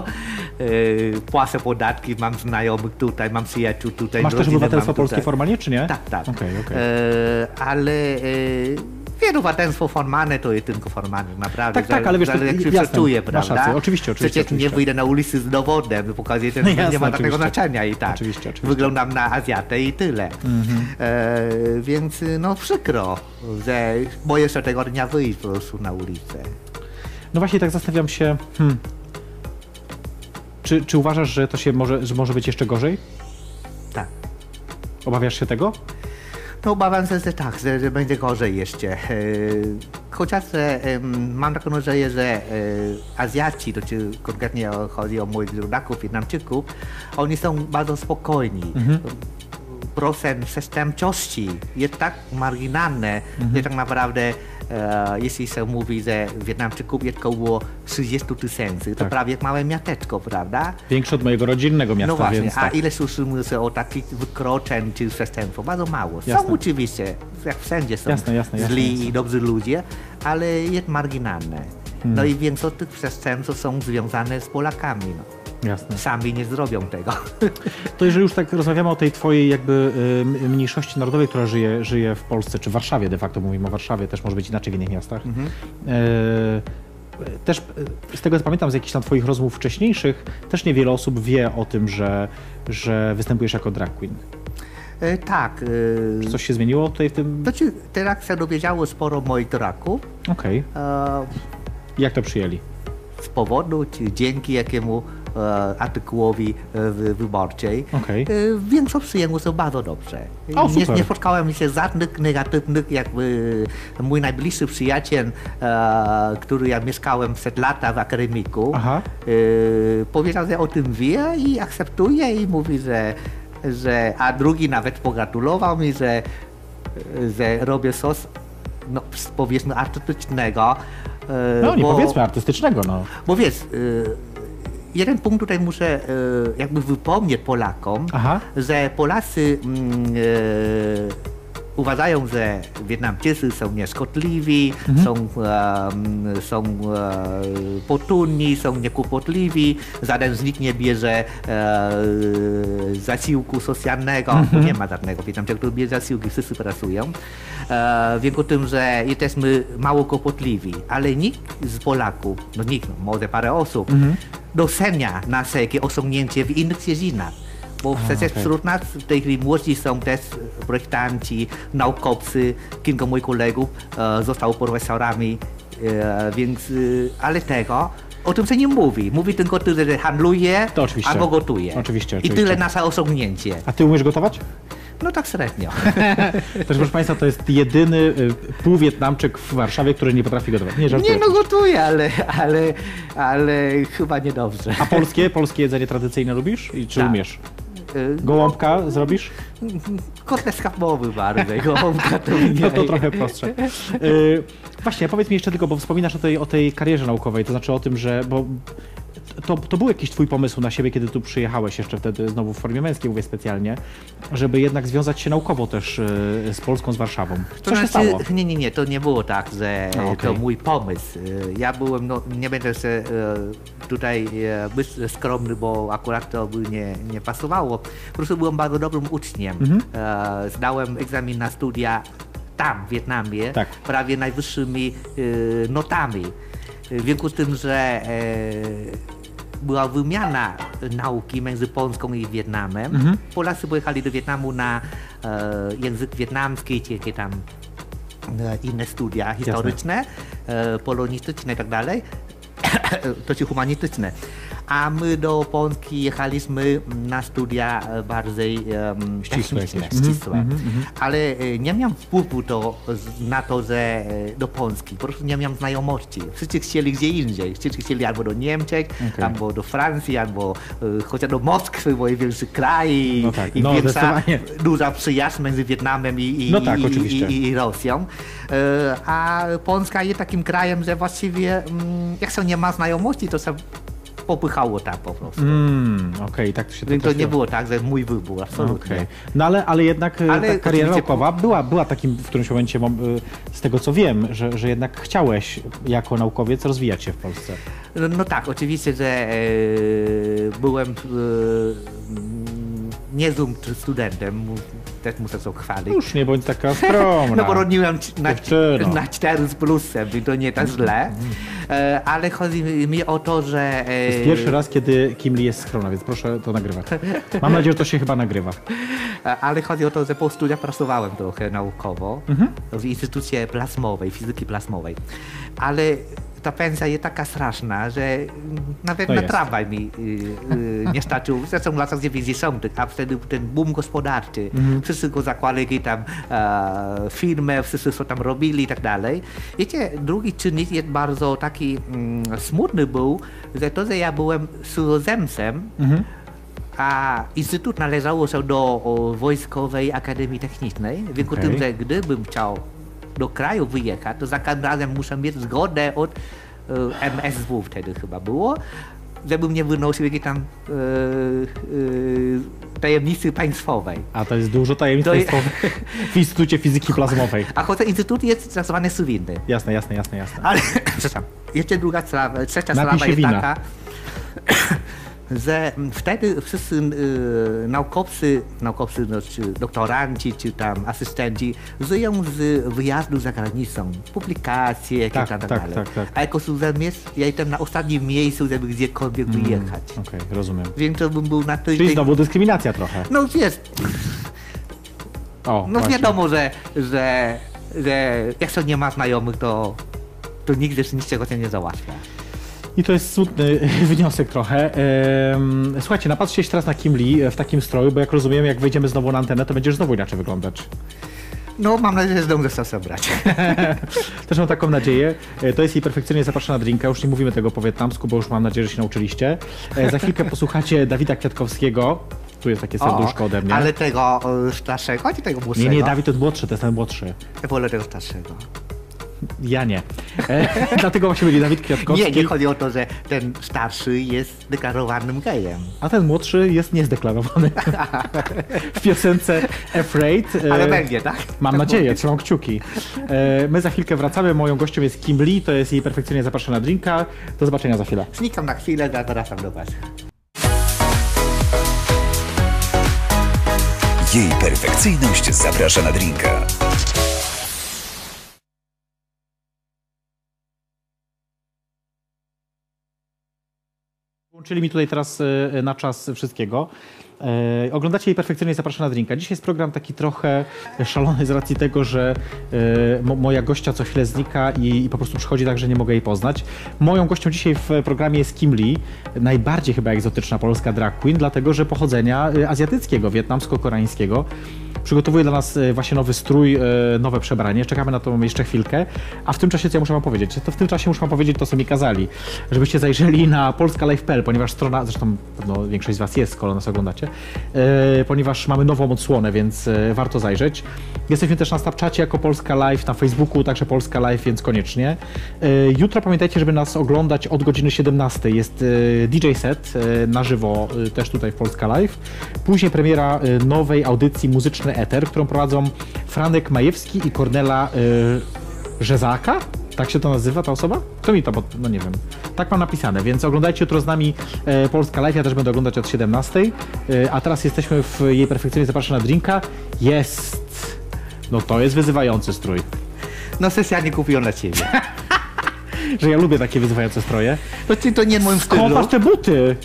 Yy, płacę podatki, mam znajomych tutaj, mam przyjaciół tutaj. Masz też rodzinę obywatelstwo mam polskie formalnie, czy nie? Tak, tak. Okej, okej. E, ale e, wiele obywatelstwo formalne to jest tylko formalne, naprawdę. Tak, tak, ale wiesz, to- jak się jasne, prawda? rację, oczywiście, oczywiście, Przecież oczywiście. nie wyjdę na ulicy z dowodem, pokazuję ten, No nie jasne, ma takiego oczywiście. znaczenia i tak. Oczywiście, oczywiście. Wyglądam na Azjatę i tyle. Mhm. E, więc no przykro, że boję się tego dnia wyjść po prostu na ulicę. No właśnie tak zastanawiam się, hmm, czy, czy uważasz, że to się może, że może być jeszcze gorzej? Obawiasz się tego? No obawiam się, że tak, że, że będzie gorzej jeszcze. E, Chociaż e, em, mam taką nadzieję, że e, Azjaci, to czy konkretnie chodzi o moich rodaków, Wietnamczyków, oni są bardzo spokojni. Procent przestępczości jest tak marginalny, że tak naprawdę jeśli się mówi, że Wietnamczyków jest około 30 tysięcy, to Tak. prawie jak małe miasteczko, prawda? Większe od mojego rodzinnego miasta, No właśnie, więc a tak. ile słyszymy się o takich wykroczeń czy przestępstw? Bardzo mało. Są Jasne. oczywiście, jak wszędzie są Jasne, jasne, źli i dobrzy ludzie, ale jest marginalne. Hmm. No i większość tych przestępstw są związane z Polakami. No. Jasne. Sami nie zrobią tego. To jeżeli już tak rozmawiamy o tej twojej jakby y, mniejszości narodowej, która żyje, żyje w Polsce, czy w Warszawie de facto, mówimy o Warszawie, też może być inaczej w innych miastach. E, też e, z tego co pamiętam z jakichś tam twoich rozmów wcześniejszych, też niewiele osób wie o tym, że, że występujesz jako drag queen. E, tak. E, coś się zmieniło tutaj w tym? znaczy, teraz się dowiedziało sporo moich draków. Okej. E, Jak to przyjęli? z powodu, czy dzięki jakiemu artykułowi e, wyborczej. Okej. E, Większość przyjęło się bardzo dobrze. O, nie, nie spotkałem się żadnych negatywnych, jakby mój najbliższy przyjaciel, e, który ja mieszkałem przed lata w akademiku, Aha. e, powiedział, że o tym wie i akceptuje i mówi, że, że a drugi nawet pogratulował mi, że, że robię sos no, powiedzmy artystycznego. e, No nie bo- powiedzmy artystycznego, no. bo wiesz, jeden punkt tutaj muszę y, jakby wypomnieć Polakom, Aha. że Polacy mm, y, uważają, że Wietnamczycy są nieszkodliwi, Mhm. są, em, są e, potulni, są niekłopotliwi, żaden z nich nie bierze e, zasiłku socjalnego, Mhm. nie ma żadnego Wietnamczyka, który bierze zasiłki, wszyscy pracują. E, w związku z tym, że jesteśmy mało kłopotliwi, ale nikt z Polaków, no nikt, no, może parę osób, Mhm. docenia nasze jakie osiągnięcie w innych dziedzinach. Bo przecież okej. wśród nas w tej chwili młodzi są też projektanci, naukowcy, kilku moich kolegów e, zostało profesorami, e, więc, e, ale tego o tym się nie mówi. Mówi tylko tyle, że handluje To oczywiście. albo gotuje. Oczywiście, I oczywiście. tyle nasze osiągnięcie. A ty umiesz gotować? No tak średnio. Też proszę Państwa, to jest jedyny y, półwietnamczyk w Warszawie, który nie potrafi gotować. Nie, żartuję. Nie no gotuję, ale, ale, ale chyba niedobrze. A polskie, polskie jedzenie tradycyjne lubisz? I czy Tak. umiesz? E, Gołąbka zrobisz? Kotlet schabowy bardziej, gołąbka to. No to trochę prostsze. Y, właśnie, powiedz mi jeszcze tylko, bo wspominasz o tej, o tej karierze naukowej, to znaczy o tym, że... Bo to, to był jakiś twój pomysł na siebie, kiedy tu przyjechałeś jeszcze wtedy, znowu w formie męskiej mówię specjalnie, żeby jednak związać się naukowo też y, z Polską, z Warszawą. Co To się znaczy, stało? nie, nie, nie, to nie było tak, że okej. to mój pomysł. Y, Ja byłem, no nie będę się e, tutaj e, być skromny, bo akurat to by nie, nie pasowało. Po prostu byłem bardzo dobrym uczniem. Mhm. E, Zdałem egzamin na studia tam, w Wietnamie, Tak. prawie najwyższymi e, notami. W związku z tym, że e, była wymiana nauki między Polską i Wietnamem. Mhm. Polacy pojechali do Wietnamu na e, język wietnamski, czy jakie tam e, inne studia historyczne, e, polonistyczne i tak dalej, to czy humanistyczne. A my do Polski jechaliśmy na studia e, bardziej um, Ścisłe techniczne, jakieś. Mhm, ścisłe. Ale e, nie miałem wpływu to, na to, że e, do Polski. Po prostu nie miałem znajomości. Wszyscy chcieli gdzie indziej. Wszyscy chcieli albo do Niemczech, Okej. albo do Francji, albo e, chociaż do Moskwy, bo jest większy kraj i, No tak, i no, większa, zdecydowanie. duża przyjaźń między Wietnamem i, i, No tak, i, i, i Rosją. E, A Polska jest takim krajem, że właściwie mm, jak się nie ma znajomości, to się popychało tam po prostu. Mm, Okej, tak to się Więc to nie było tak, że mój wybór, absolutnie. Okej. No ale, ale jednak ale Ale ta kariera naukowa była, była takim w którymś momencie, mom- y, z tego co wiem, że, że jednak chciałeś jako naukowiec rozwijać się w Polsce. No, no tak, oczywiście, że e, byłem e, mm, niezłym studentem, też muszę się chwalić. Już nie bądź taka skromna. No bo rodziłem na, Dziewczyno. na 4 z plusem, i to nie tak źle. E, ale chodzi mi o to, że... E, To jest pierwszy raz, kiedy Kim Lee jest skromna, więc proszę to nagrywać. Mam nadzieję, że to się chyba nagrywa. e, Ale chodzi o to, że po studiach pracowałem trochę naukowo Mhm. w Instytucie Plasmowej, Fizyki Plasmowej. Ale ta pensja jest taka straszna, że mm, nawet To na jest. tramwaj mi y, y, nie starczyło. Zresztą w latach 90., a wtedy ten boom gospodarczy. Mhm. Wszyscy go zakładali tam e, firmę, wszyscy co tam robili i tak dalej. Wiecie, drugi czynnik jest bardzo taki mm, smutny był, że to, że ja byłem cudzoziemcem, Mhm. a Instytut należało się do Wojskowej Akademii Technicznej, w związku z Okej. tym, że gdybym chciał do kraju wyjechać, to za każdym razem muszę mieć zgodę od e, MSW wtedy chyba było, żebym nie wynosił jakiejś tam e, e, tajemnicy państwowej. A to jest dużo tajemnic To państwowych w Instytucie Fizyki Plazmowej. A choć instytut jest tak zwany cywilny. Jasne, jasne, jasne, jasne. Ale, przepraszam, jeszcze druga sprawa, trzecia sprawa jest wina. taka, że wtedy wszyscy y, naukowcy, naukowcy no, czy doktoranci, czy tam asystenci żyją z wyjazdu za granicą, publikacje, Tak, tak, tak, dalej. tak, tak. A jako cudzoziemiec ja jestem na ostatnim miejscu, żeby gdziekolwiek wyjechać. Okej, rozumiem. Więc to bym był na Czyli tydzień. znowu dyskryminacja trochę. No wiesz, O, no właśnie. wiadomo, że, że, że jak się nie ma znajomych, to, to nigdy z niczego się nie załatwia. I to jest smutny wniosek trochę. Słuchajcie, napatrzcie się teraz na Kim Lee w takim stroju, bo jak rozumiem, jak wejdziemy znowu na antenę, to będziesz znowu inaczej wyglądać. No mam nadzieję, że zdążę się zebrać. Też mam taką nadzieję. E, To jest jej perfekcyjnie zapraszana drinka. Już nie mówimy tego po wietnamsku, bo już mam nadzieję, że się nauczyliście. E, Za chwilkę posłuchacie Dawida Kwiatkowskiego. Tu jest takie serduszko ode mnie. Ale tego e, starszego, czy tego młodszego? Nie, nie, Dawid to jest młodszy, to jest ten młodszy. Ja wolę tego starszego. Ja nie. E, dlatego właśnie byli Dawid Kwiatkowski. Nie, nie chodzi o to, że ten starszy jest deklarowanym gejem. A ten młodszy jest niezdeklarowany. w piosence Afraid. e, Ale będzie, tak? Mam Tak nadzieję, mówię. trzymam kciuki. E, My za chwilkę wracamy. Moją gością jest Kim Lee, to jest jej perfekcyjnie zapraszana drinka. Do zobaczenia za chwilę. Znikam na chwilę, a wracam do was. Jej perfekcyjność zaprasza na drinka. Włączyli mi tutaj teraz e, na czas wszystkiego. E, oglądacie jej perfekcyjnie zapraszana drinka. Dzisiaj jest program taki trochę szalony z racji tego, że e, mo, moja gościa co chwilę znika i, po prostu przychodzi tak, że nie mogę jej poznać. Moją gością dzisiaj w programie jest Kim Lee, najbardziej chyba egzotyczna polska drag queen, dlatego że pochodzenia e, azjatyckiego, wietnamsko-koreańskiego. Przygotowuje dla nas właśnie nowy strój, nowe przebranie. Czekamy na to jeszcze chwilkę. A w tym czasie, co ja muszę wam powiedzieć? To w tym czasie muszę wam powiedzieć to, co mi kazali. Żebyście zajrzeli na polskalive.pl, ponieważ strona, zresztą pewno większość z was jest, skoro nas oglądacie, ponieważ mamy nową odsłonę, więc e, warto zajrzeć. Jesteśmy też na Snapchacie jako Polska Live, na Facebooku także Polska Live, więc koniecznie. E, jutro pamiętajcie, żeby nas oglądać od godziny 17. Jest e, DJ set e, na żywo e, też tutaj w Polska Live. Później premiera e, nowej audycji Muzyczny Eter, którą prowadzą Franek Majewski i Kornela e, Rzezaka? Tak się to nazywa ta osoba? Kto mi to, pod... no nie wiem. Tak mam napisane, więc oglądajcie jutro z nami e, Polska Live, ja też będę oglądać od 17. E, a teraz jesteśmy w jej perfekcyjnie zapraszana drinka. Jest! No to jest wyzywający strój. No sesja nie kupiłem dla ciebie. Że ja lubię takie wyzywające stroje. To ty to nie w moim Skąd stylu. masz te buty?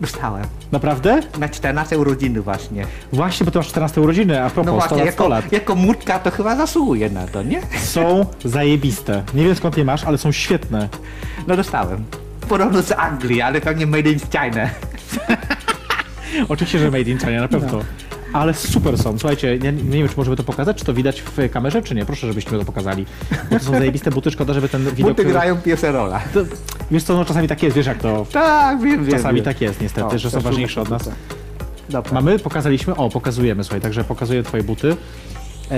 Dostałem. Naprawdę? Na 14 urodziny właśnie. Właśnie, bo ty masz 14 urodziny, a propos, No 100 właśnie, lat, 100 jako, lat. jako mutka to chyba zasługuje na to, nie? Są zajebiste. Nie wiem skąd je masz, ale są świetne. No dostałem. Podobno z Anglii, ale pewnie made in China. Oczywiście, że made in China, na pewno. Ale super są. Słuchajcie, nie nie wiem, czy możemy to pokazać, czy to widać w kamerze, czy nie. Proszę, żebyśmy to pokazali. Bo to są zajebiste buty, szkoda, żeby ten widok... Buty grają pierwsza rola. To, wiesz co, no czasami tak jest, wiesz jak to... Tak, wiem, wiem. Czasami wiem. tak jest niestety, O, że są ważniejsze od nas. Dobra. Mamy? Pokazaliśmy? O, pokazujemy, słuchaj, także pokazuję twoje buty. Eee,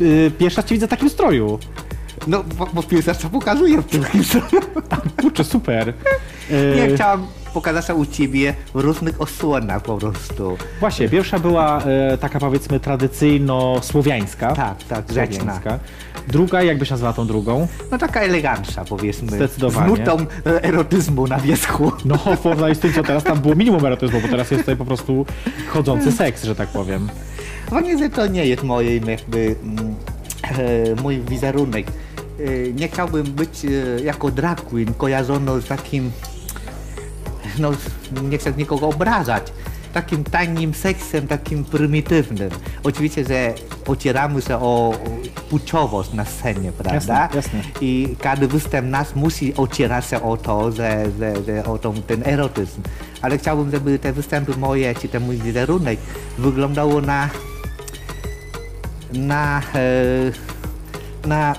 y, pierwszy raz cię widzę w takim stroju. No, bo, bo pierwsza co pokazuję w tym Kurczę, super. Eee, Nie chciałam pokazać się u ciebie w różnych osłonach po prostu. Właśnie, pierwsza była e, taka powiedzmy tradycyjno-słowiańska. Tak, tak. Słowiańska. Druga, jakbyś nazwała tą drugą? No taka elegancka powiedzmy. Zdecydowanie. Z nutą e, erotyzmu na wierzchu. No, w porównaniu z tym, co teraz tam było minimum erotyzmu, bo teraz jest tutaj po prostu chodzący seks, że tak powiem. Fajnie, że to nie jest moje jakby e, mój wizerunek. E, nie chciałbym być jako drag queen kojarzono z takim no nie chcę nikogo obrażać. takim tajnym seksem, takim prymitywnym. Oczywiście, że ocieramy się o płciowość na scenie, prawda? Jasne, jasne. I każdy występ nas musi ocierać się o to, że, że, że o tą, ten erotyzm. Ale chciałbym, żeby te występy moje, czy ten mój wizerunek wyglądało na na, e, na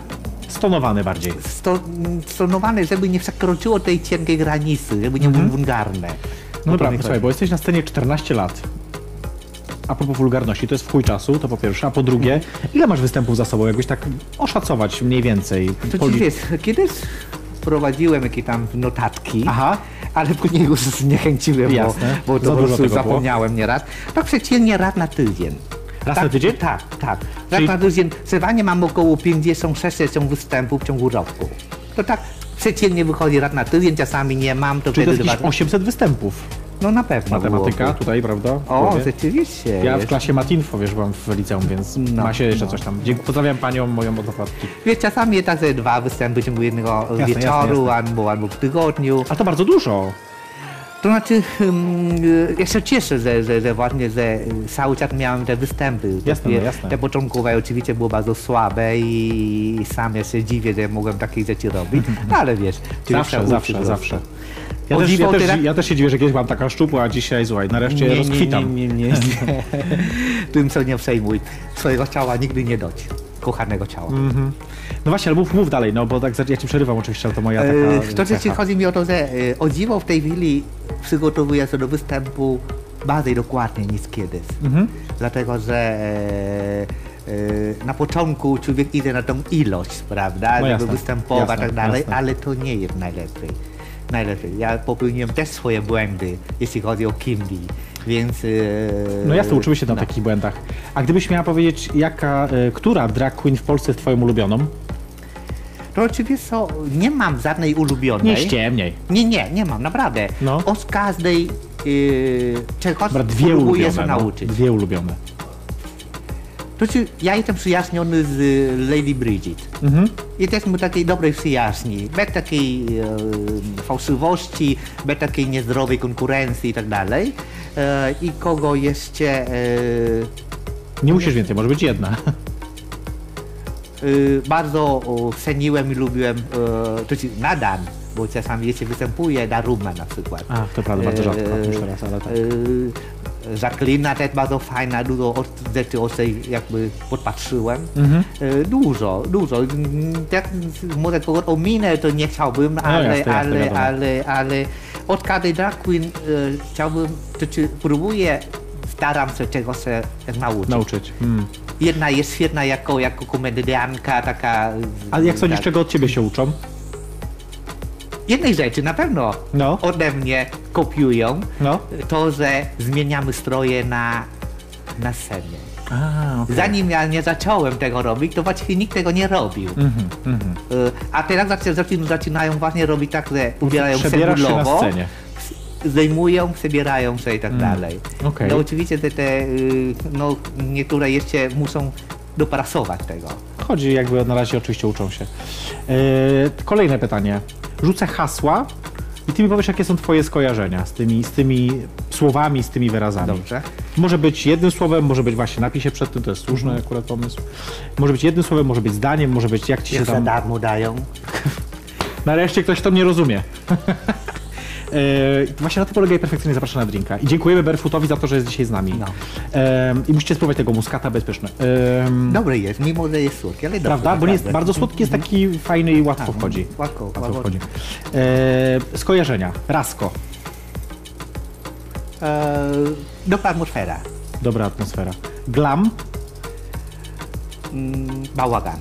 Stonowany bardziej. sto, stonowane, żeby nie przekroczyło tej cienkiej granicy, żeby nie było wulgarne. No O to dobra, mi słuchaj, bo jesteś na scenie 14 lat. A propos wulgarności, to jest w chuj czasu, to po pierwsze. A po drugie, ile masz występów za sobą? Jakbyś tak oszacować mniej więcej. To Poli- wiesz, kiedyś prowadziłem jakieś tam notatki, Aha. ale później już zniechęciłem, Jasne. bo, bo to po prostu tego było. zapomniałem nieraz. Tak przeciętnie raz na tydzień. Raz tak, na tydzień? Tak, tak. Raz Czyli- na tydzień. Przewanie mam około 50-60 występów w ciągu roku. To tak przeciętnie wychodzi raz na tydzień, czasami nie mam, to Czyli to wtedy jest jakieś dwa... 800 występów. No na pewno Matematyka tutaj, prawda? O, Powie. rzeczywiście. Ja w jest. klasie Matinfo, wiesz, byłam w liceum, więc No, ma się jeszcze no. coś tam. Dziękuję, pozdrawiam panią moją od okładki. Wiesz, czasami tak ze dwa występy w ciągu jednego Jasne, wieczoru jasne, jasne. Albo, albo w tygodniu. A to bardzo dużo. To znaczy, um, ja się cieszę, że, że, że właśnie, że cały czas miałem te występy. Jasne, Te- no jasne. Te początkowe oczywiście były bardzo słabe i sam ja się dziwię, że mogłem takie rzeczy robić, ale wiesz. Zawsze, zawsze, zawsze. Ja też, ja, też, ja też się dziwię, że kiedyś byłam taka szczupła, a dzisiaj, słuchaj, nareszcie rozkwitam. Nie, nie, nie, nie. Tym co nie przejmuj. Swojego ciała nigdy nie doć. Kochanego ciała. No właśnie, ale mów, mów dalej, no bo tak ja ci przerywam oczywiście, ale to moja taka E, To rzeczy chodzi mi o to, że e, o dziwo w tej chwili przygotowuję się do występu bardziej dokładnie niż kiedyś. Mhm. Dlatego, że e, e, na początku człowiek idzie na tą ilość, prawda, No żeby występować jasne, i tak dalej, jasne. ale to nie jest najlepiej. Najlepiej. Ja popełniłem też swoje błędy, jeśli chodzi o Kimbi, więc... e, No jasne, uczymy się na no. takich błędach. A gdybyś miała powiedzieć, jaka, e, która drag queen w Polsce jest twoją ulubioną? To oczywiście co, nie mam żadnej ulubionej. Nie ściemniej. Nie, nie, nie mam, naprawdę. No. Od każdej yy, czegoś Dobra, dwie próbuję się ulubione. No, nauczyć. dwie ulubione. To znaczy, ja jestem przyjaźniony z y, Lady Bridget. Mhm. Jesteśmy takiej dobrej przyjaźni, bez takiej e, fałszywości, bez takiej niezdrowej konkurencji i tak dalej. E, I kogo jeszcze... E, Nie musisz więcej, może być jedna. y, bardzo o, ceniłem i lubiłem, e, to znaczy nadal, bo czasami jeszcze występuje na Rumę na przykład. A, to prawda, bardzo rzadko E, już teraz, ale tak. Jacqueline też bardzo fajna, dużo od, rzeczy od tej jakby podpatrzyłem. Mhm. E, Dużo, dużo. Jak może kogoś ominę, to nie chciałbym, ale, No jasne, jasne, ale, wiadomo. ale, ale od każdej drag queen e, chciałbym, to czy próbuję, staram się czegoś się nauczyć. Nauczyć. Mm. Jedna jest świetna jako, jako komedianka, taka... A jak sądzisz, tak. czego od ciebie się uczą? Jednej rzeczy na pewno No. ode mnie kopiują, No. to, że zmieniamy stroje na, na scenie. A, okej. Zanim ja nie zacząłem tego robić, to właściwie nikt tego nie robił. Mhm, mhm. Y, A teraz zaczy- zaczynają, zaczynają właśnie robić tak, że ubierają się Przebierasz się na scenie. zdejmują, przebierają się i tak dalej. okej. No oczywiście te, te y, no, niektóre jeszcze muszą dopracować tego. Chodzi jakby na razie oczywiście uczą się. E, kolejne pytanie. Rzucę hasła i ty mi powiesz, jakie są twoje skojarzenia z tymi, z tymi słowami, z tymi wyrazami. Dobrze. Może być jednym słowem, może być właśnie napisie przed tym, to jest słuszny akurat pomysł. Może być jednym słowem, może być zdaniem, może być jak ci się za tam... darmo dają. Nareszcie ktoś to mnie rozumie. E, właśnie na tym polega i perfekcyjnie zapraszam na drinka. I dziękujemy Barefootowi za to, że jest dzisiaj z nami. No. E, I musicie spróbować tego muskata bezpieczne. E, Dobry jest, mimo że jest słodki, ale dobry. Prawda? Bo nie jest bardzo słodki, jest taki fajny i łatwo wchodzi. Łatwo, Łatwo wchodzi. E, skojarzenia. Rasko. E, dobra atmosfera. Dobra atmosfera. Glam. Mm, bałagan.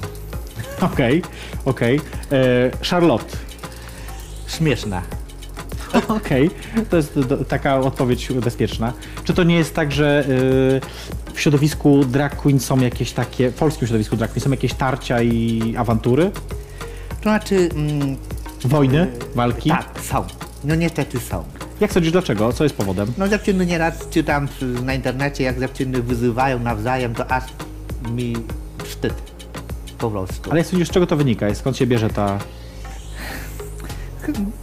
Okej, okej. E, Charlotte. Śmieszna. Okej, to jest do, taka odpowiedź bezpieczna. Czy to nie jest tak, że y, w środowisku drag queen są jakieś takie, w polskim środowisku drag queen są jakieś tarcia i awantury? To znaczy, mm, Wojny? Walki? tak, są. No niestety są. Jak sądzisz, dlaczego? Co jest powodem? No dziewczyny nieraz czytam na internecie, jak dziewczyny wyzywają nawzajem, to aż mi wstyd. Po prostu. Ale jak sądzisz, z czego to wynika? Skąd się bierze ta...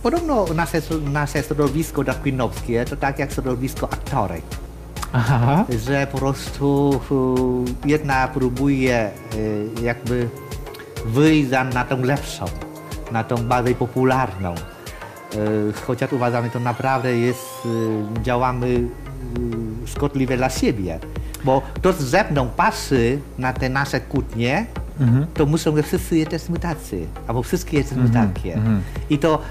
Podobno nasze, nasze środowisko drag queenowskie to tak jak środowisko aktorek. Aha. że po prostu jedna próbuje y, jakby wyjść na tą lepszą, na tą bardziej popularną. Y, Chociaż uważamy, to naprawdę jest, y, działamy szkodliwe dla siebie. Bo kto ze mną patrzy na te nasze kłótnie, to muszą, wszyscy jesteśmy tacy, albo wszystkie jesteśmy takie. I to,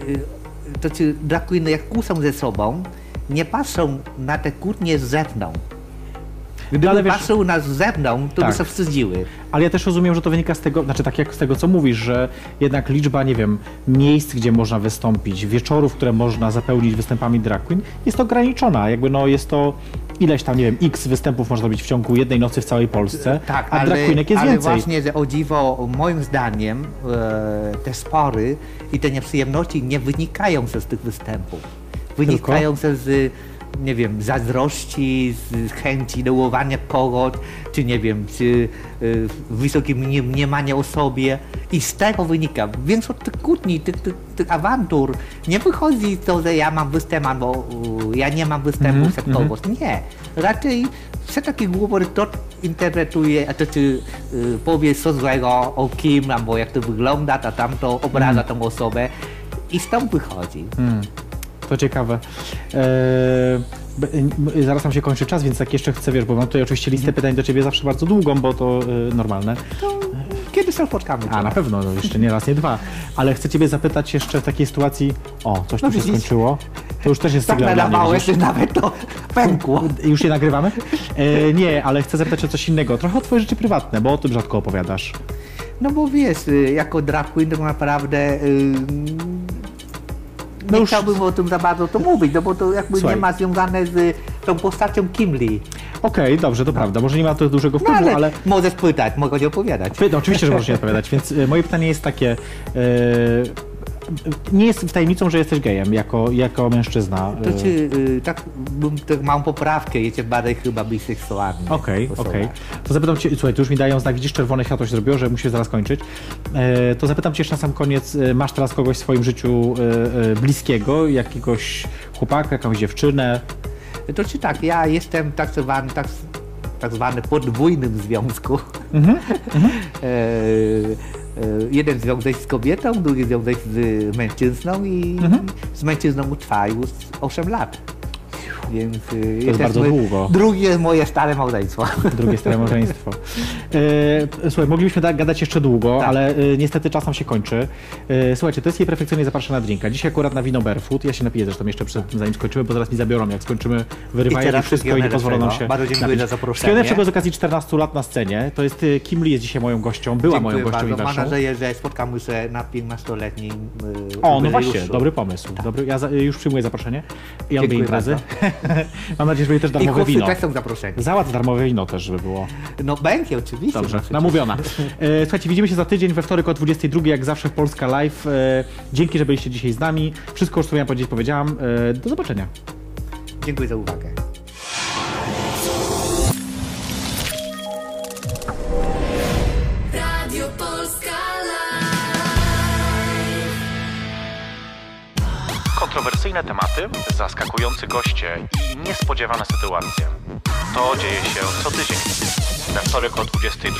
y, y, to czy drag queeny jak kłócą ze sobą, nie patrzą na te kłótnie z zewnątrz. Gdyby ale wiesz- patrzył na z zewnątrz, to Tak. by się wstydziły. Ale ja też rozumiem, że to wynika z tego, znaczy tak jak z tego, co mówisz, że jednak liczba, nie wiem, miejsc, gdzie można wystąpić, wieczorów, które można zapełnić występami drag queen, jest ograniczona. Jakby no jest to ileś tam, nie wiem, x występów można robić w ciągu jednej nocy w całej Polsce, Tak, a ale, drag queenek jest ale więcej. właśnie, że o dziwo, moim zdaniem e, te spory i te nieprzyjemności nie wynikają ze z tych występów. Wynikają ze z, nie wiem, zazdrości, z chęci dołowania kogoś, czy nie wiem, czy y, wysokie mniemanie o sobie. I z tego wynika. Większość tych kłótni, tych, tych, tych awantur nie wychodzi to, że ja mam występ albo y, ja nie mam występu mm -hmm, sektowo. Mm. Nie. Raczej wszelkie głupoty to interpretuje, a to czy y, powie co złego o kim, albo jak to wygląda, a tamto obraza mm. tą osobę. I stąd wychodzi. Mm. To ciekawe. Eee, zaraz nam się kończy czas, więc tak jeszcze chcę, wiesz, bo mam tutaj oczywiście listę Mhm. pytań do ciebie zawsze bardzo długą, bo to y, normalne. Kiedy się spotkamy? A, na pewno, no, jeszcze nie raz, nie dwa. Ale chcę ciebie zapytać jeszcze w takiej sytuacji, o, coś tu No się widzisz? skończyło. To już też jest Tak sygnał nadawałeś, że nawet to pękło. Już je nagrywamy? E, nie, ale chcę zapytać o coś innego. Trochę o twoje życie prywatne, bo o tym rzadko opowiadasz. No bo wiesz, y, jako drag queen to naprawdę y, No nie chciałbym o tym za bardzo to mówić, no bo to jakby Słuchaj. nie ma związane z tą postacią Kim Lee. Okej, dobrze, to prawda. Może nie ma to dużego No wpływu, ale, ale... możesz pytać, mogę ci opowiadać. Wy- No, oczywiście, że możesz nie odpowiadać, więc e, moje pytanie jest takie. E, nie jest tajemnicą, że jesteś gejem jako, jako mężczyzna. To E, czy y, tak bym tak mam poprawkę, jesteś bardziej chyba biseksualny. Okej, osoba. okej. To zapytam cię, słuchaj, tu już mi dają znak, widzisz, czerwone światło się zrobiło, że musisz zaraz kończyć. E, to zapytam cię jeszcze na sam koniec, e, masz teraz kogoś w swoim życiu bliskiego, jakiegoś chłopaka, jakąś dziewczynę? To czy tak, ja jestem tak zwany, tak, tak zwany podwójnym związku. Mhm, e, e, jeden związek z kobietą, drugi związek z mężczyzną i Mhm. z mężczyzną trwa już 8 lat. Więc to jest bardzo długo. Drugie moje stare małżeństwo. Drugie stare małżeństwo. E, słuchaj, moglibyśmy da- gadać jeszcze długo, Tak. ale e, niestety czas nam się kończy. E, słuchajcie, to jest jej perfekcyjnie zapraszana drinka. Dzisiaj akurat na wino Barefoot. Ja się napiję zresztą jeszcze przed zanim skończymy, bo zaraz mi zabiorą, jak skończymy wyrywają mi wszystko i nie pozwolą nam się. Bardzo dziękuję napić. za zaproszenie. Wszystkiego najlepszego z okazji 14 lat na scenie. To jest e, Kim Lee jest dzisiaj moją gością, była moją Dziękuję gością i bardzo. Mam waszą. nadzieję, że spotkamy się na 15-letnim y, O, no właśnie, dobry pomysł. Dobry, ja za, już przyjmuję zaproszenie i robię Dziękuję imprezy. Mam nadzieję, że będzie też I darmowe chłopcy wino. też są zaproszeni. Załatw darmowe wino też, żeby było. No będzie oczywiście. Dobrze, no namówiona. E, słuchajcie, widzimy się za tydzień we wtorek o 22, jak zawsze Polska Live. E, dzięki, że byliście dzisiaj z nami. Wszystko już, co miałem powiedzieć, powiedziałam. E, do zobaczenia. Dziękuję za uwagę. Kontrowersyjne tematy, zaskakujący goście i niespodziewane sytuacje. To dzieje się co tydzień. We wtorek o 22.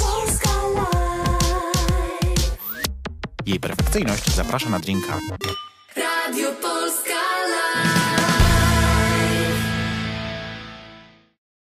Polska Live. Jej perfekcyjność zaprasza na drinka.